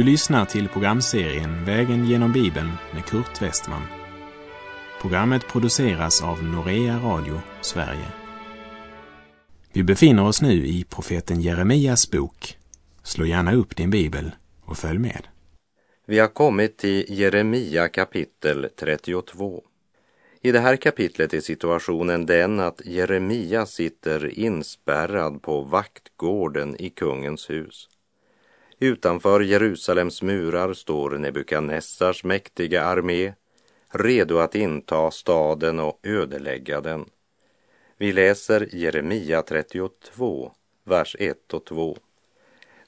Du lyssnar till programserien Vägen genom Bibeln med Kurt Westman. Programmet produceras av Norea Radio Sverige. Vi befinner oss nu i profeten Jeremias bok. Slå gärna upp din bibel och följ med. Vi har kommit till Jeremia kapitel 32. I det här kapitlet är situationen den att Jeremia sitter inspärrad på vaktgården i kungens hus. Utanför Jerusalems murar står Nebukadnessars mäktiga armé redo att inta staden och ödelägga den. Vi läser Jeremia 32, vers 1 och 2.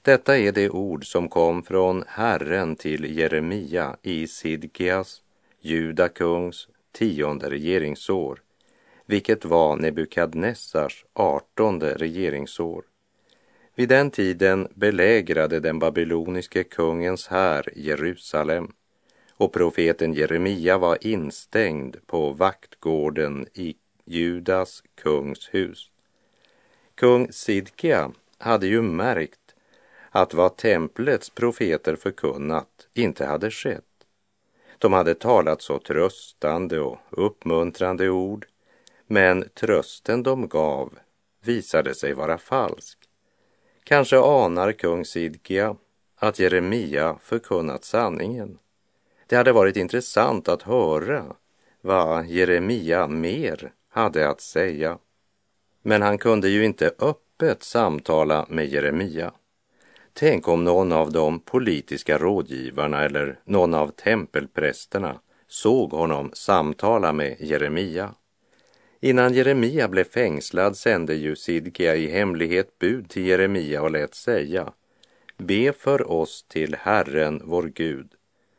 Detta är det ord som kom från Herren till Jeremia i Sidkias, Juda kungs tionde regeringsår, vilket var Nebukadnessars artonde regeringsår. Vid den tiden belägrade den babyloniske kungens här Jerusalem och profeten Jeremia var instängd på vaktgården i Judas kungs hus. Kung Sidkia hade ju märkt att vad templets profeter förkunnat inte hade skett. De hade talat så tröstande och uppmuntrande ord, men trösten de gav visade sig vara falsk. Kanske anar kung Sidkia att Jeremia förkunnat sanningen. Det hade varit intressant att höra vad Jeremia mer hade att säga. Men han kunde ju inte öppet samtala med Jeremia. Tänk om någon av de politiska rådgivarna eller någon av tempelprästerna såg honom samtala med Jeremia. Innan Jeremia blev fängslad sände ju Sidkia i hemlighet bud till Jeremia och lät säga Be för oss till Herren vår Gud,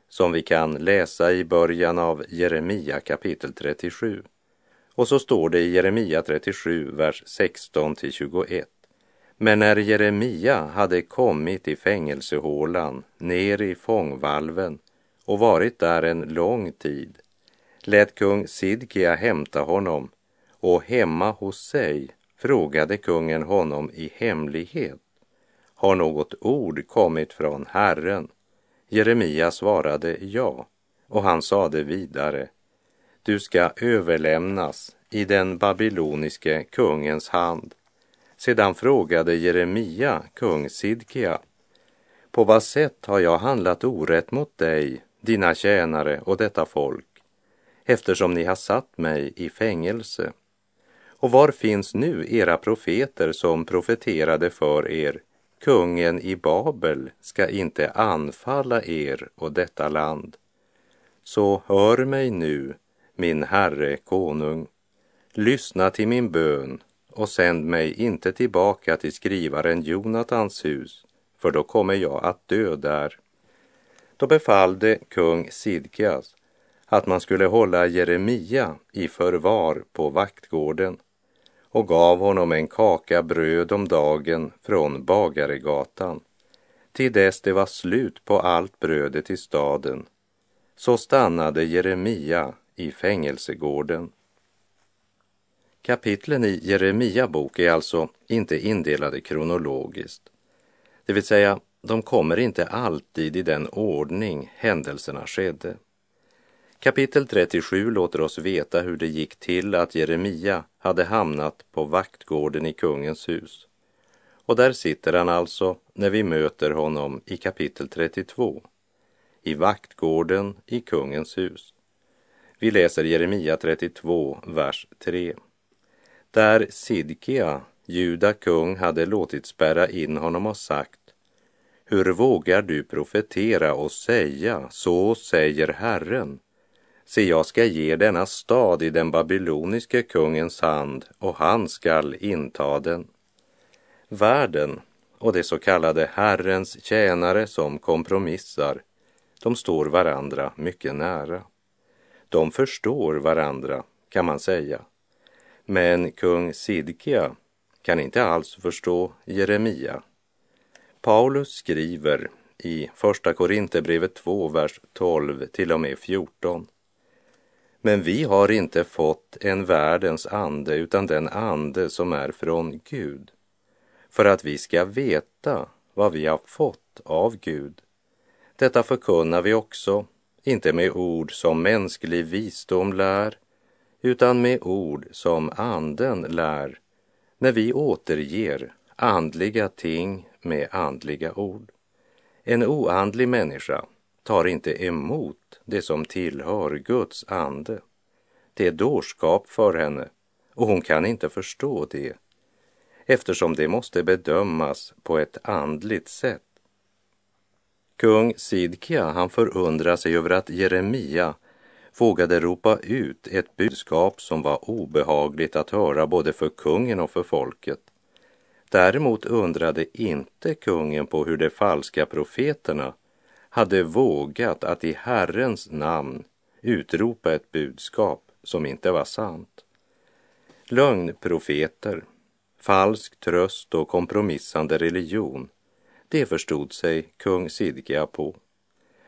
som vi kan läsa i början av Jeremia kapitel 37. Och så står det i Jeremia 37, vers 16 till 21. Men när Jeremia hade kommit i fängelsehålan ner i fångvalven och varit där en lång tid lät kung Sidkia hämta honom och hemma hos sig frågade kungen honom i hemlighet. Har något ord kommit från Herren? Jeremia svarade ja, och han sade vidare. Du ska överlämnas i den babyloniske kungens hand. Sedan frågade Jeremia kung Sidkia. På vad sätt har jag handlat orätt mot dig, dina tjänare och detta folk, eftersom ni har satt mig i fängelse? Och var finns nu era profeter som profeterade för er? Kungen i Babel ska inte anfalla er och detta land. Så hör mig nu, min herre konung. Lyssna till min bön och sänd mig inte tillbaka till skrivaren Jonatans hus, för då kommer jag att dö där. Då befallde kung Sidkias att man skulle hålla Jeremia i förvar på vaktgården och gav honom en kaka bröd om dagen från Bagaregatan till dess det var slut på allt brödet i staden. Så stannade Jeremia i fängelsegården. Kapitlen i Jeremia bok är alltså inte indelade kronologiskt. Det vill säga, de kommer inte alltid i den ordning händelserna skedde. Kapitel 37 låter oss veta hur det gick till att Jeremia hade hamnat på vaktgården i kungens hus. Och där sitter han alltså när vi möter honom i kapitel 32, i vaktgården i kungens hus. Vi läser Jeremia 32, vers 3. Där Sidkia, Juda kung, hade låtit spärra in honom och sagt Hur vågar du profetera och säga, så säger Herren? Se, jag ska ge denna stad i den babyloniske kungens hand och han skall inta den. Världen och det så kallade Herrens tjänare som kompromissar, de står varandra mycket nära. De förstår varandra, kan man säga. Men kung Sidkia kan inte alls förstå Jeremia. Paulus skriver i Första Korinthierbrevet 2, vers 12 till och med 14. Men vi har inte fått en världens ande utan den ande som är från Gud för att vi ska veta vad vi har fått av Gud. Detta förkunnar vi också, inte med ord som mänsklig visdom lär, utan med ord som anden lär, när vi återger andliga ting med andliga ord. En oandlig människa tar inte emot det som tillhör Guds ande. Det är dårskap för henne och hon kan inte förstå det eftersom det måste bedömas på ett andligt sätt. Kung Sidkia, han förundrar sig över att Jeremia vågade ropa ut ett budskap som var obehagligt att höra både för kungen och för folket. Däremot undrade inte kungen på hur de falska profeterna hade vågat att i Herrens namn utropa ett budskap som inte var sant. Lögnprofeter, falsk tröst och kompromissande religion, det förstod sig kung Sidkia på.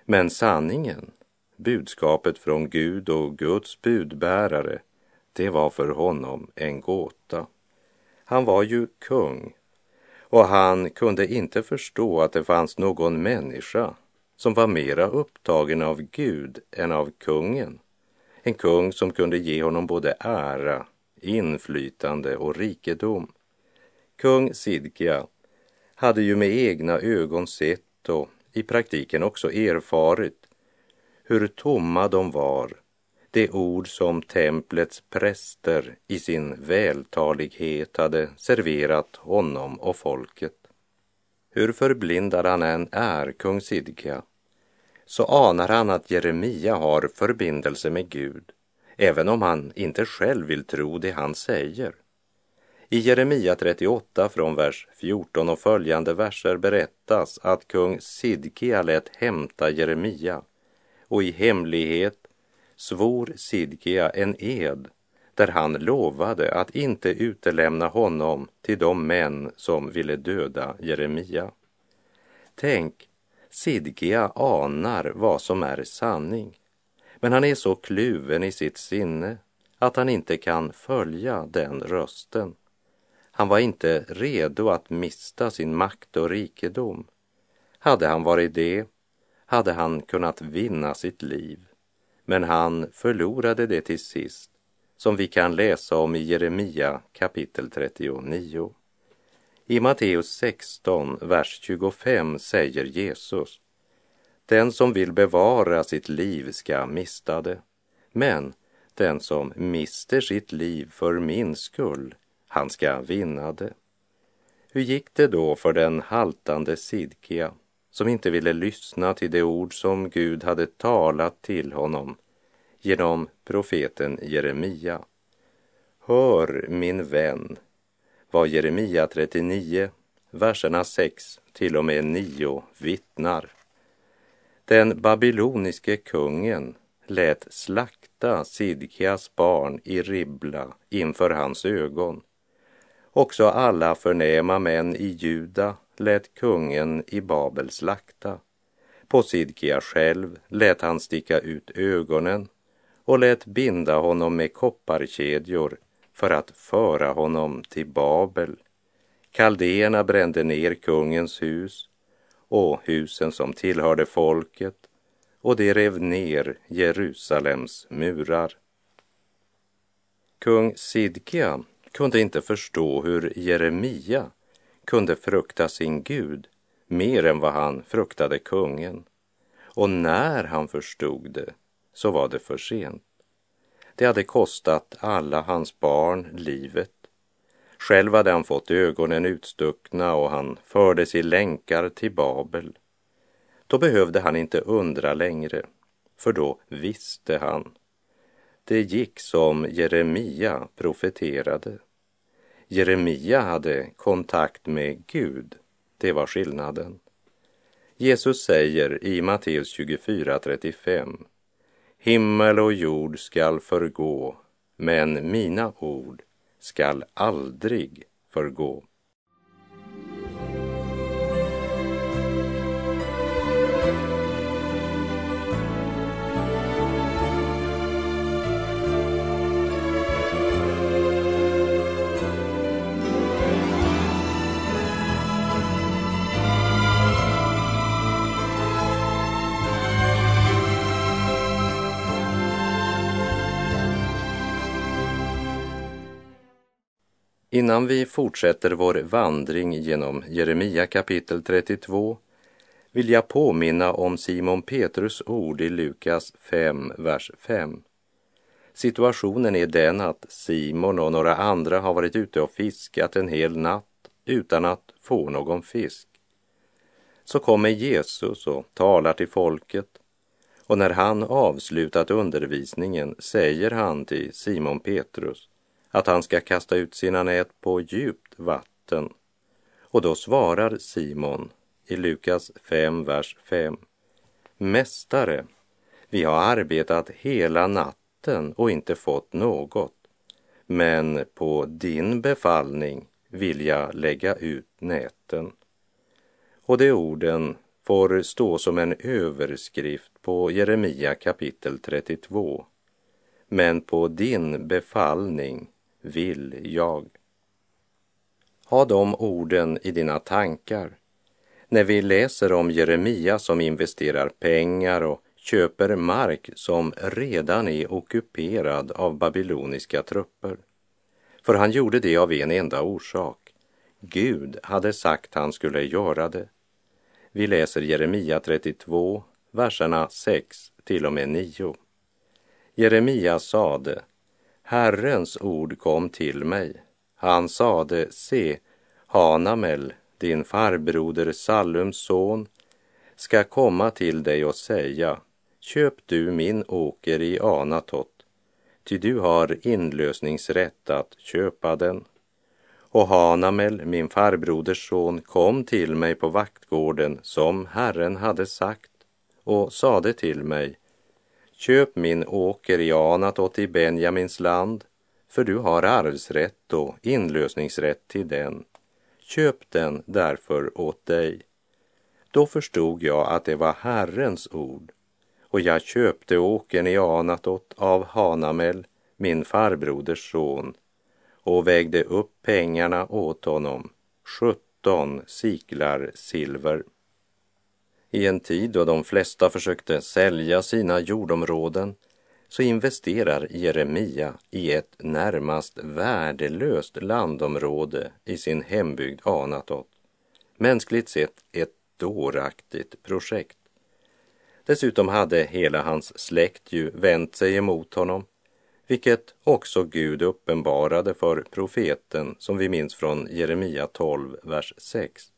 Men sanningen, budskapet från Gud och Guds budbärare, det var för honom en gåta. Han var ju kung och han kunde inte förstå att det fanns någon människa som var mera upptagen av Gud än av kungen. En kung som kunde ge honom både ära, inflytande och rikedom. Kung Sidkia hade ju med egna ögon sett och i praktiken också erfarit hur tomma de var, de ord som templets präster i sin vältalighet hade serverat honom och folket. Hur förblindad han än är, kung Sidkia, så anar han att Jeremia har förbindelse med Gud, även om han inte själv vill tro det han säger. I Jeremia 38 från vers 14 och följande verser berättas att kung Sidkia lät hämta Jeremia och i hemlighet svor Sidkia en ed där han lovade att inte utelämna honom till de män som ville döda Jeremia. Tänk, Sidgia anar vad som är sanning, men han är så kluven i sitt sinne att han inte kan följa den rösten. Han var inte redo att mista sin makt och rikedom. Hade han varit det hade han kunnat vinna sitt liv, men han förlorade det till sist, som vi kan läsa om i Jeremia kapitel 39. I Matteus 16, vers 25 säger Jesus Den som vill bevara sitt liv ska mista det, men den som mister sitt liv för min skull han ska vinna det. Hur gick det då för den haltande Sidkia som inte ville lyssna till de ord som Gud hade talat till honom genom profeten Jeremia? Hör, min vän, vad Jeremia 39, verserna 6 till och med 9 vittnar. Den babyloniske kungen lät slakta Sidkias barn i Ribla inför hans ögon Också alla förnäma män i Juda lät kungen i Babel slakta. På Sidkia själv lät han sticka ut ögonen och lät binda honom med kopparkedjor för att föra honom till Babel. Kaldéerna brände ner kungens hus och husen som tillhörde folket och de rev ner Jerusalems murar. Kung Sidkia kunde inte förstå hur Jeremia kunde frukta sin Gud mer än vad han fruktade kungen. Och när han förstod det så var det för sent. Det hade kostat alla hans barn livet. Själv hade han fått ögonen utstuckna och han fördes i länkar till Babel. Då behövde han inte undra längre, för då visste han. Det gick som Jeremia profeterade. Jeremia hade kontakt med Gud. Det var skillnaden. Jesus säger i Matteus 24.35 Himmel och jord skall förgå, men mina ord skall aldrig förgå. Innan vi fortsätter vår vandring genom Jeremia kapitel 32 vill jag påminna om Simon Petrus ord i Lukas 5, vers 5. Situationen är den att Simon och några andra har varit ute och fiskat en hel natt utan att få någon fisk. Så kommer Jesus och talar till folket och när han avslutat undervisningen säger han till Simon Petrus att han ska kasta ut sina nät på djupt vatten. Och då svarar Simon i Lukas 5, vers 5. Mästare, vi har arbetat hela natten och inte fått något. Men på din befallning vill jag lägga ut näten. Och de orden får stå som en överskrift på Jeremia kapitel 32. Men på din befallning vill jag. Ha de orden i dina tankar när vi läser om Jeremia som investerar pengar och köper mark som redan är ockuperad av babyloniska trupper. För han gjorde det av en enda orsak. Gud hade sagt han skulle göra det. Vi läser Jeremia 32, verserna 6 till och med 9. Jeremia sade, Herrens ord kom till mig. Han sade, se, Hanamel, din farbroder Sallums son, ska komma till dig och säga, köp du min åker i Anatot, ty du har inlösningsrätt att köpa den. Och Hanamel, min farbroders son, kom till mig på vaktgården som Herren hade sagt och sade till mig, köp min åker i Anatot i Benjamins land, för du har arvsrätt och inlösningsrätt till den. Köp den därför åt dig. Då förstod jag att det var Herrens ord och jag köpte åkern i Anatot av Hanamel, min farbroders son, och vägde upp pengarna åt honom, sjutton siklar silver. I en tid då de flesta försökte sälja sina jordområden så investerar Jeremia i ett närmast värdelöst landområde i sin hembygd Anatot. Mänskligt sett ett dåraktigt projekt. Dessutom hade hela hans släkt ju vänt sig emot honom, vilket också Gud uppenbarade för profeten som vi minns från Jeremia 12, vers 6.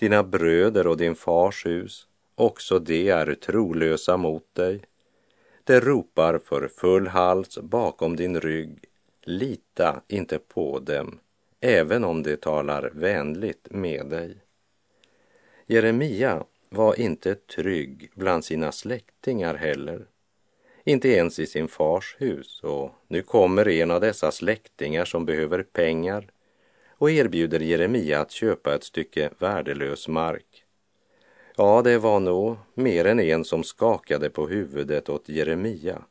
Dina bröder och din fars hus, också de är trolösa mot dig De ropar för full hals bakom din rygg. Lita inte på dem, även om de talar vänligt med dig. Jeremia var inte trygg bland sina släktingar heller. Inte ens i sin fars hus och nu kommer en av dessa släktingar som behöver pengar och erbjuder Jeremia att köpa ett stycke värdelös mark. Ja, det var nog mer än en som skakade på huvudet åt Jeremia,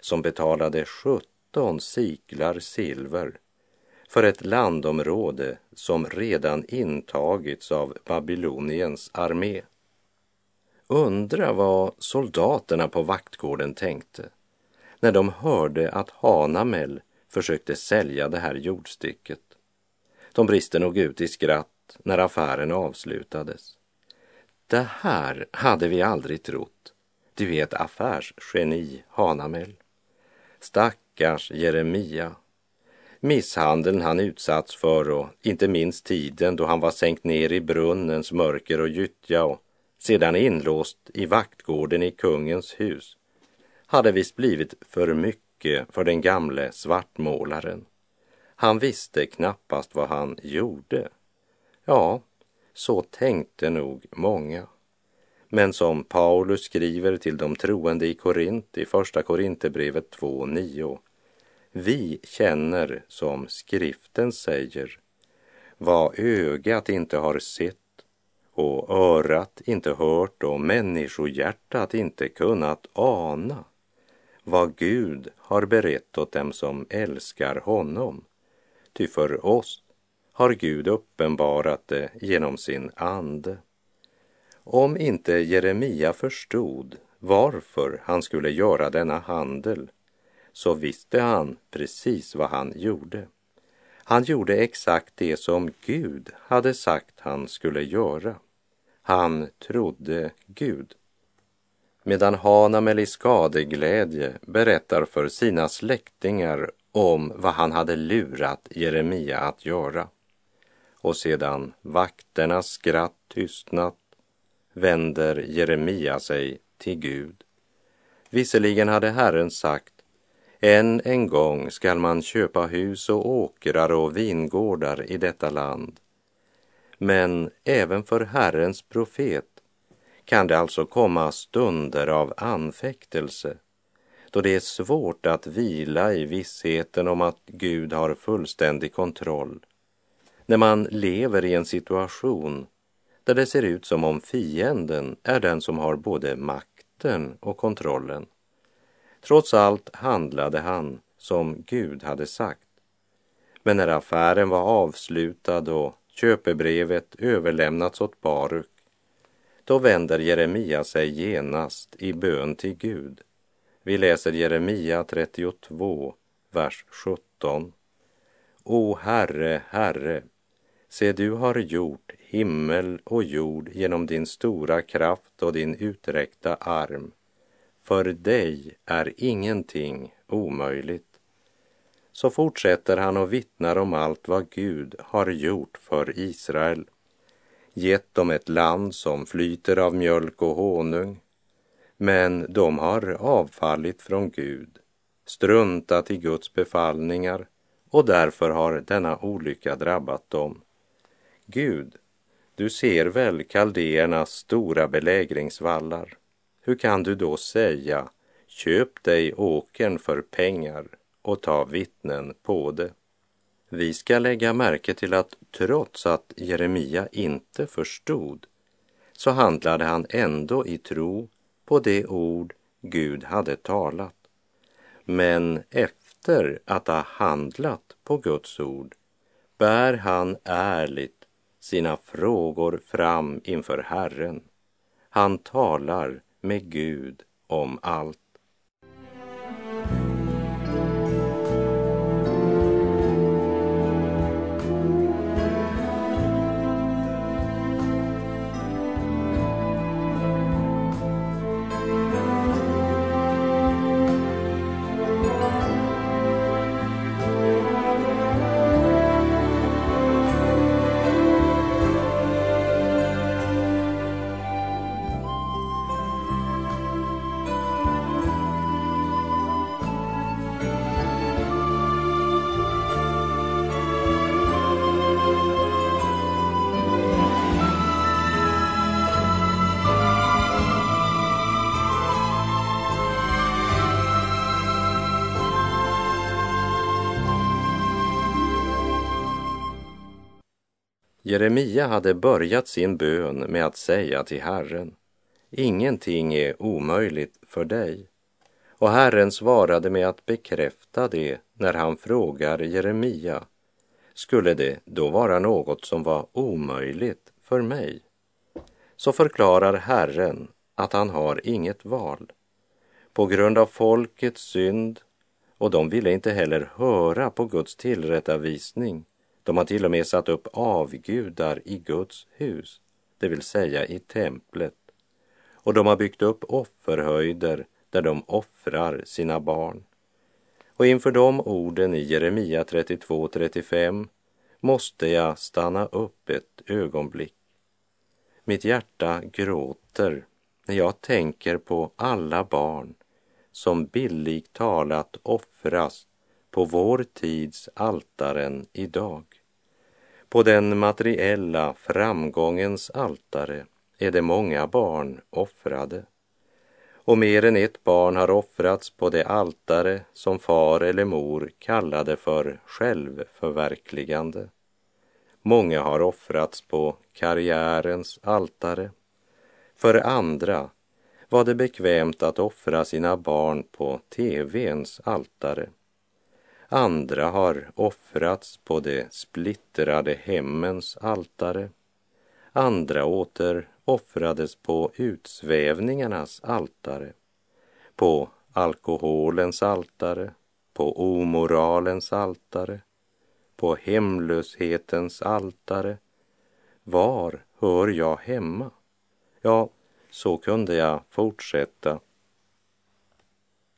som betalade 17 siklar silver för ett landområde som redan intagits av Babyloniens armé. Undra vad soldaterna på vaktgården tänkte när de hörde att Hanamel försökte sälja det här jordstycket. De brister nog ut i skratt när affären avslutades. Det här hade vi aldrig trott. Du är ett affärsgeni, Hanamel. Stackars Jeremia. Misshandeln han utsatts för och inte minst tiden då han var sänkt ner i brunnens mörker och gyttja och sedan inlåst i vaktgården i kungens hus hade visst blivit för mycket för den gamle svartmålaren. Han visste knappast vad han gjorde. Ja, så tänkte nog många. Men som Paulus skriver till de troende i Korint i Första Korinthierbrevet 2.9. Vi känner som skriften säger vad ögat inte har sett och örat inte hört och människohjärtat inte kunnat ana vad Gud har berett åt dem som älskar honom. Ty för oss har Gud uppenbarat det genom sin ande. Om inte Jeremia förstod varför han skulle göra denna handel så visste han precis vad han gjorde. Han gjorde exakt det som Gud hade sagt han skulle göra. Han trodde Gud. Medan Hanamel i skadeglädje berättar för sina släktingar om vad han hade lurat Jeremia att göra. Och sedan vakternas skratt tystnat vänder Jeremia sig till Gud. Visserligen hade Herren sagt, än en gång skall man köpa hus och åkrar och vingårdar i detta land. Men även för Herrens profet kan det alltså komma stunder av anfäktelse då det är svårt att vila i vissheten om att Gud har fullständig kontroll. När man lever i en situation där det ser ut som om fienden är den som har både makten och kontrollen. Trots allt handlade han som Gud hade sagt. Men när affären var avslutad och köpebrevet överlämnats åt Baruk, då vänder Jeremia sig genast i bön till Gud. Vi läser Jeremia 32, vers 17. O Herre, Herre, se du har gjort himmel och jord genom din stora kraft och din uträckta arm. För dig är ingenting omöjligt. Så fortsätter han och vittnar om allt vad Gud har gjort för Israel. Gett dem ett land som flyter av mjölk och honung. Men de har avfallit från Gud, struntat i Guds befallningar och därför har denna olycka drabbat dem. Gud du ser väl kaldéernas stora belägringsvallar. Hur kan du då säga, köp dig åkern för pengar och ta vittnen på det? Vi ska lägga märke till att trots att Jeremia inte förstod så handlade han ändå i tro på det ord Gud hade talat. Men efter att ha handlat på Guds ord bär han ärligt sina frågor fram inför Herren. Han talar med Gud om allt. Jeremia hade börjat sin bön med att säga till Herren, ingenting är omöjligt för dig. Och Herren svarade med att bekräfta det när han frågar Jeremia, skulle det då vara något som var omöjligt för mig? Så förklarar Herren att han har inget val. På grund av folkets synd, och de ville inte heller höra på Guds tillrättavisning, de har till och med satt upp avgudar i Guds hus, det vill säga i templet. Och de har byggt upp offerhöjder där de offrar sina barn. Och inför de orden i Jeremia 32.35 måste jag stanna upp ett ögonblick. Mitt hjärta gråter när jag tänker på alla barn som billigt talat offras på vår tids altaren idag. På den materiella framgångens altare är det många barn offrade. Och mer än ett barn har offrats på det altare som far eller mor kallade för självförverkligande. Många har offrats på karriärens altare. För andra var det bekvämt att offra sina barn på TVns altare. Andra har offrats på de splittrade hemmens altare. Andra åter offrades på utsvävningarnas altare, på alkoholens altare, på omoralens altare, på hemlöshetens altare. Var hör jag hemma? Ja, så kunde jag fortsätta.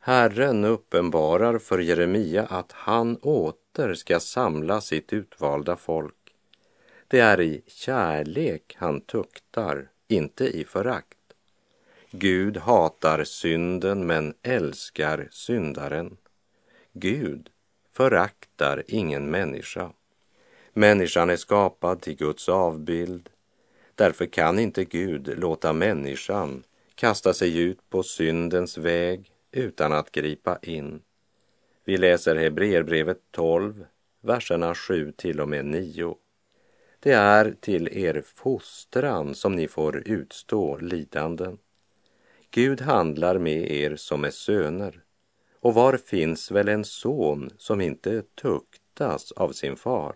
Herren uppenbarar för Jeremia att han åter ska samla sitt utvalda folk. Det är i kärlek han tuktar, inte i förakt. Gud hatar synden men älskar syndaren. Gud föraktar ingen människa. Människan är skapad till Guds avbild. Därför kan inte Gud låta människan kasta sig ut på syndens väg utan att gripa in. Vi läser Hebreerbrevet 12, verserna 7 till och med 9. Det är till er fostran som ni får utstå lidanden. Gud handlar med er som är söner. Och var finns väl en son som inte tuktas av sin far?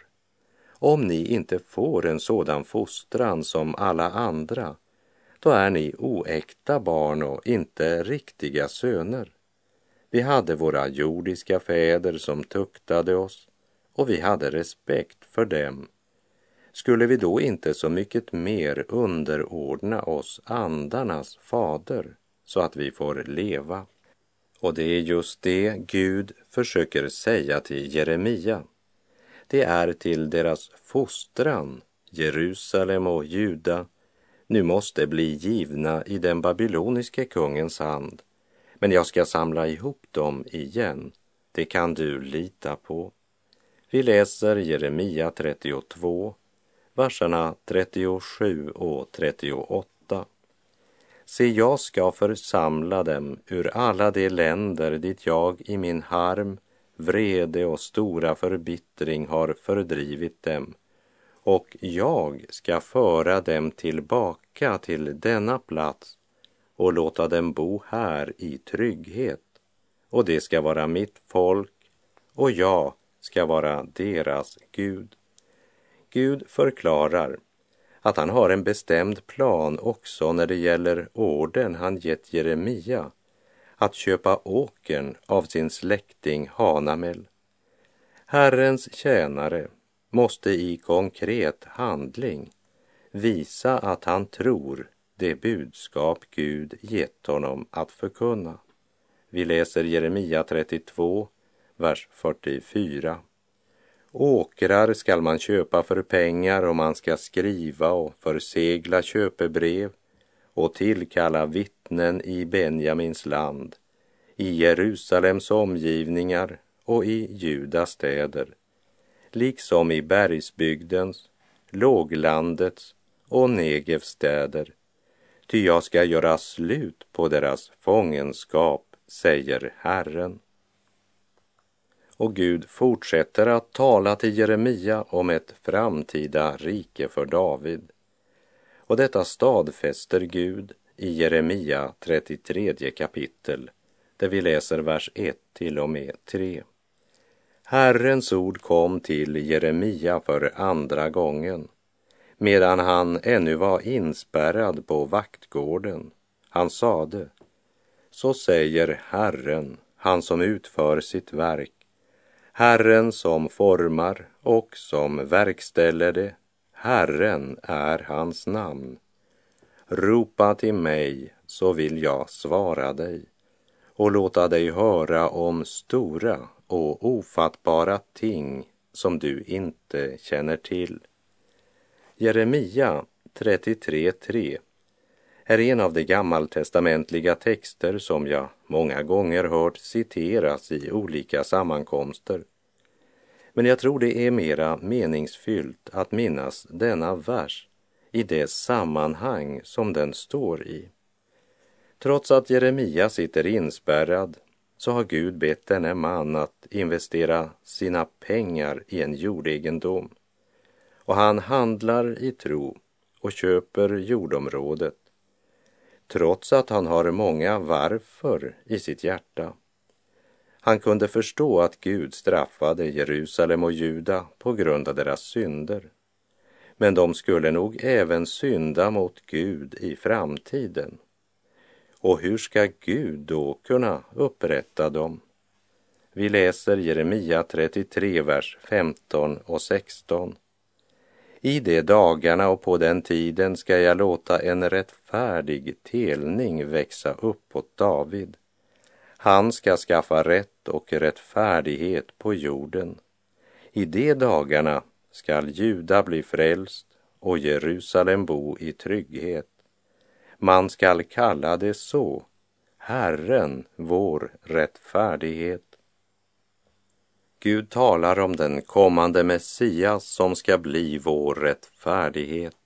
Om ni inte får en sådan fostran som alla andra, då är ni oäkta barn och inte riktiga söner. Vi hade våra jordiska fäder som tuktade oss och vi hade respekt för dem. Skulle vi då inte så mycket mer underordna oss andarnas fader så att vi får leva? Och det är just det Gud försöker säga till Jeremia. Det är till deras fostran, Jerusalem och Juda, nu måste bli givna i den babyloniske kungens hand. Men jag ska samla ihop dem igen. Det kan du lita på. Vi läser Jeremia 32, verserna 37 och 38. Se, jag ska församla dem ur alla de länder dit jag i min harm, vrede och stora förbittring har fördrivit dem och jag ska föra dem tillbaka till denna plats och låta dem bo här i trygghet. Och det ska vara mitt folk och jag ska vara deras Gud. Gud förklarar att han har en bestämd plan också när det gäller orden han gett Jeremia att köpa åkern av sin släkting Hanamel. Herrens tjänare måste i konkret handling visa att han tror det budskap Gud gett honom att förkunna. Vi läser Jeremia 32, vers 44. Åkrar skall man köpa för pengar och man ska skriva och försegla köpebrev och tillkalla vittnen i Benjamins land, i Jerusalems omgivningar och i Judas städer, liksom i bergsbygdens, låglandets och Negevs städer. Ty jag ska göra slut på deras fångenskap, säger Herren. Och Gud fortsätter att tala till Jeremia om ett framtida rike för David. Och detta stadfäster Gud i Jeremia 33 kapitel, där vi läser vers 1 till och med 3. Herrens ord kom till Jeremia för andra gången, medan han ännu var inspärrad på vaktgården. Han sade, så säger Herren, han som utför sitt verk, Herren som formar och som verkställer det, Herren är hans namn. Ropa till mig så vill jag svara dig och låta dig höra om stora och ofattbara ting som du inte känner till. Jeremia 33.3 är en av de gammaltestamentliga texter som jag många gånger hört citeras i olika sammankomster. Men jag tror det är mera meningsfyllt att minnas denna vers i det sammanhang som den står i. Trots att Jeremia sitter inspärrad så har Gud bett denne man att investera sina pengar i en jordegendom. Och han handlar i tro och köper jordområdet trots att han har många varför i sitt hjärta. Han kunde förstå att Gud straffade Jerusalem och Juda på grund av deras synder. Men de skulle nog även synda mot Gud i framtiden. Och hur ska Gud då kunna upprätta dem? Vi läser Jeremia 33, vers 15 och 16. I de dagarna och på den tiden ska jag låta en rättfärdig telning växa upp åt David. Han ska skaffa rätt och rättfärdighet på jorden. I de dagarna skall Juda bli frälst och Jerusalem bo i trygghet. Man skall kalla det så, Herren vår rättfärdighet. Gud talar om den kommande Messias som ska bli vår rättfärdighet.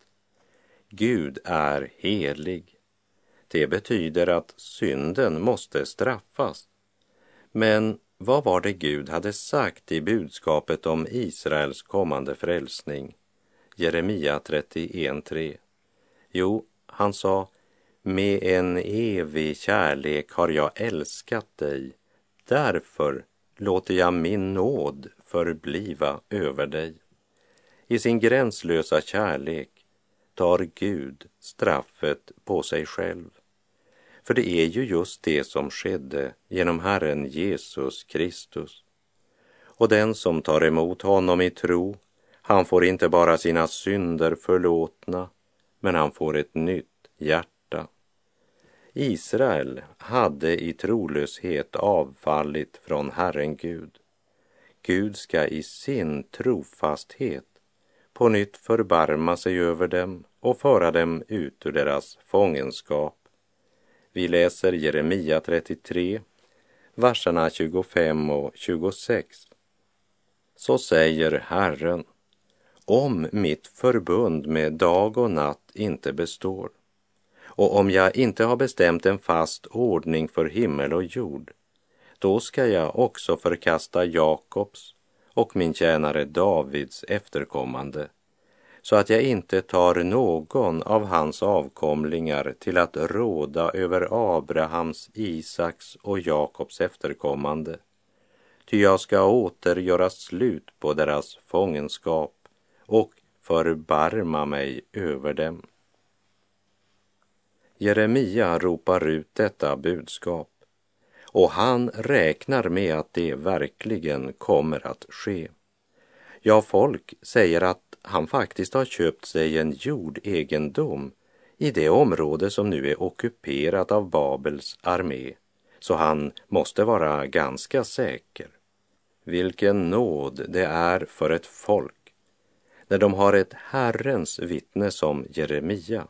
Gud är helig. Det betyder att synden måste straffas. Men vad var det Gud hade sagt i budskapet om Israels kommande frälsning? Jeremia 31.3. Jo, han sa, med en evig kärlek har jag älskat dig, därför låter jag min nåd förbliva över dig. I sin gränslösa kärlek tar Gud straffet på sig själv. För det är ju just det som skedde genom Herren Jesus Kristus. Och den som tar emot honom i tro, han får inte bara sina synder förlåtna, men han får ett nytt hjärta. Israel hade i trolöshet avfallit från Herren Gud. Gud ska i sin trofasthet på nytt förbarma sig över dem och föra dem ut ur deras fångenskap. Vi läser Jeremia 33, verserna 25 och 26. Så säger Herren, om mitt förbund med dag och natt inte består och om jag inte har bestämt en fast ordning för himmel och jord, då ska jag också förkasta Jakobs och min tjänare Davids efterkommande, så att jag inte tar någon av hans avkomlingar till att råda över Abrahams, Isaks och Jakobs efterkommande. Ty jag ska åter göra slut på deras fångenskap och förbarma mig över dem. Jeremia ropar ut detta budskap och han räknar med att det verkligen kommer att ske. Ja, folk säger att han faktiskt har köpt sig en jordegendom i det område som nu är ockuperat av Babels armé, så han måste vara ganska säker. Vilken nåd det är för ett folk när de har ett Herrens vittne som Jeremia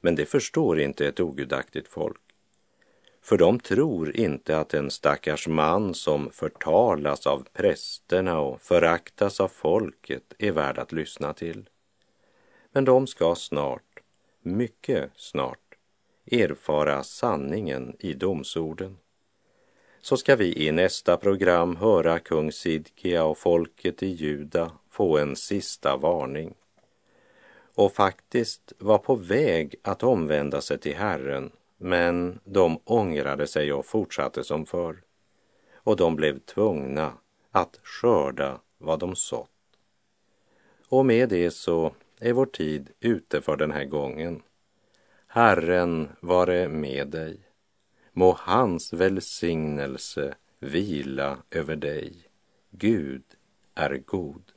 men det förstår inte ett ogudaktigt folk. För de tror inte att en stackars man som förtalas av prästerna och föraktas av folket är värd att lyssna till. Men de ska snart, mycket snart, erfara sanningen i domsorden. Så ska vi i nästa program höra kung Sidkia och folket i Juda få en sista varning och faktiskt var på väg att omvända sig till Herren, men de ångrade sig och fortsatte som förr. Och de blev tvungna att skörda vad de sått. Och med det så är vår tid ute för den här gången. Herren vare med dig. Må hans välsignelse vila över dig. Gud är god.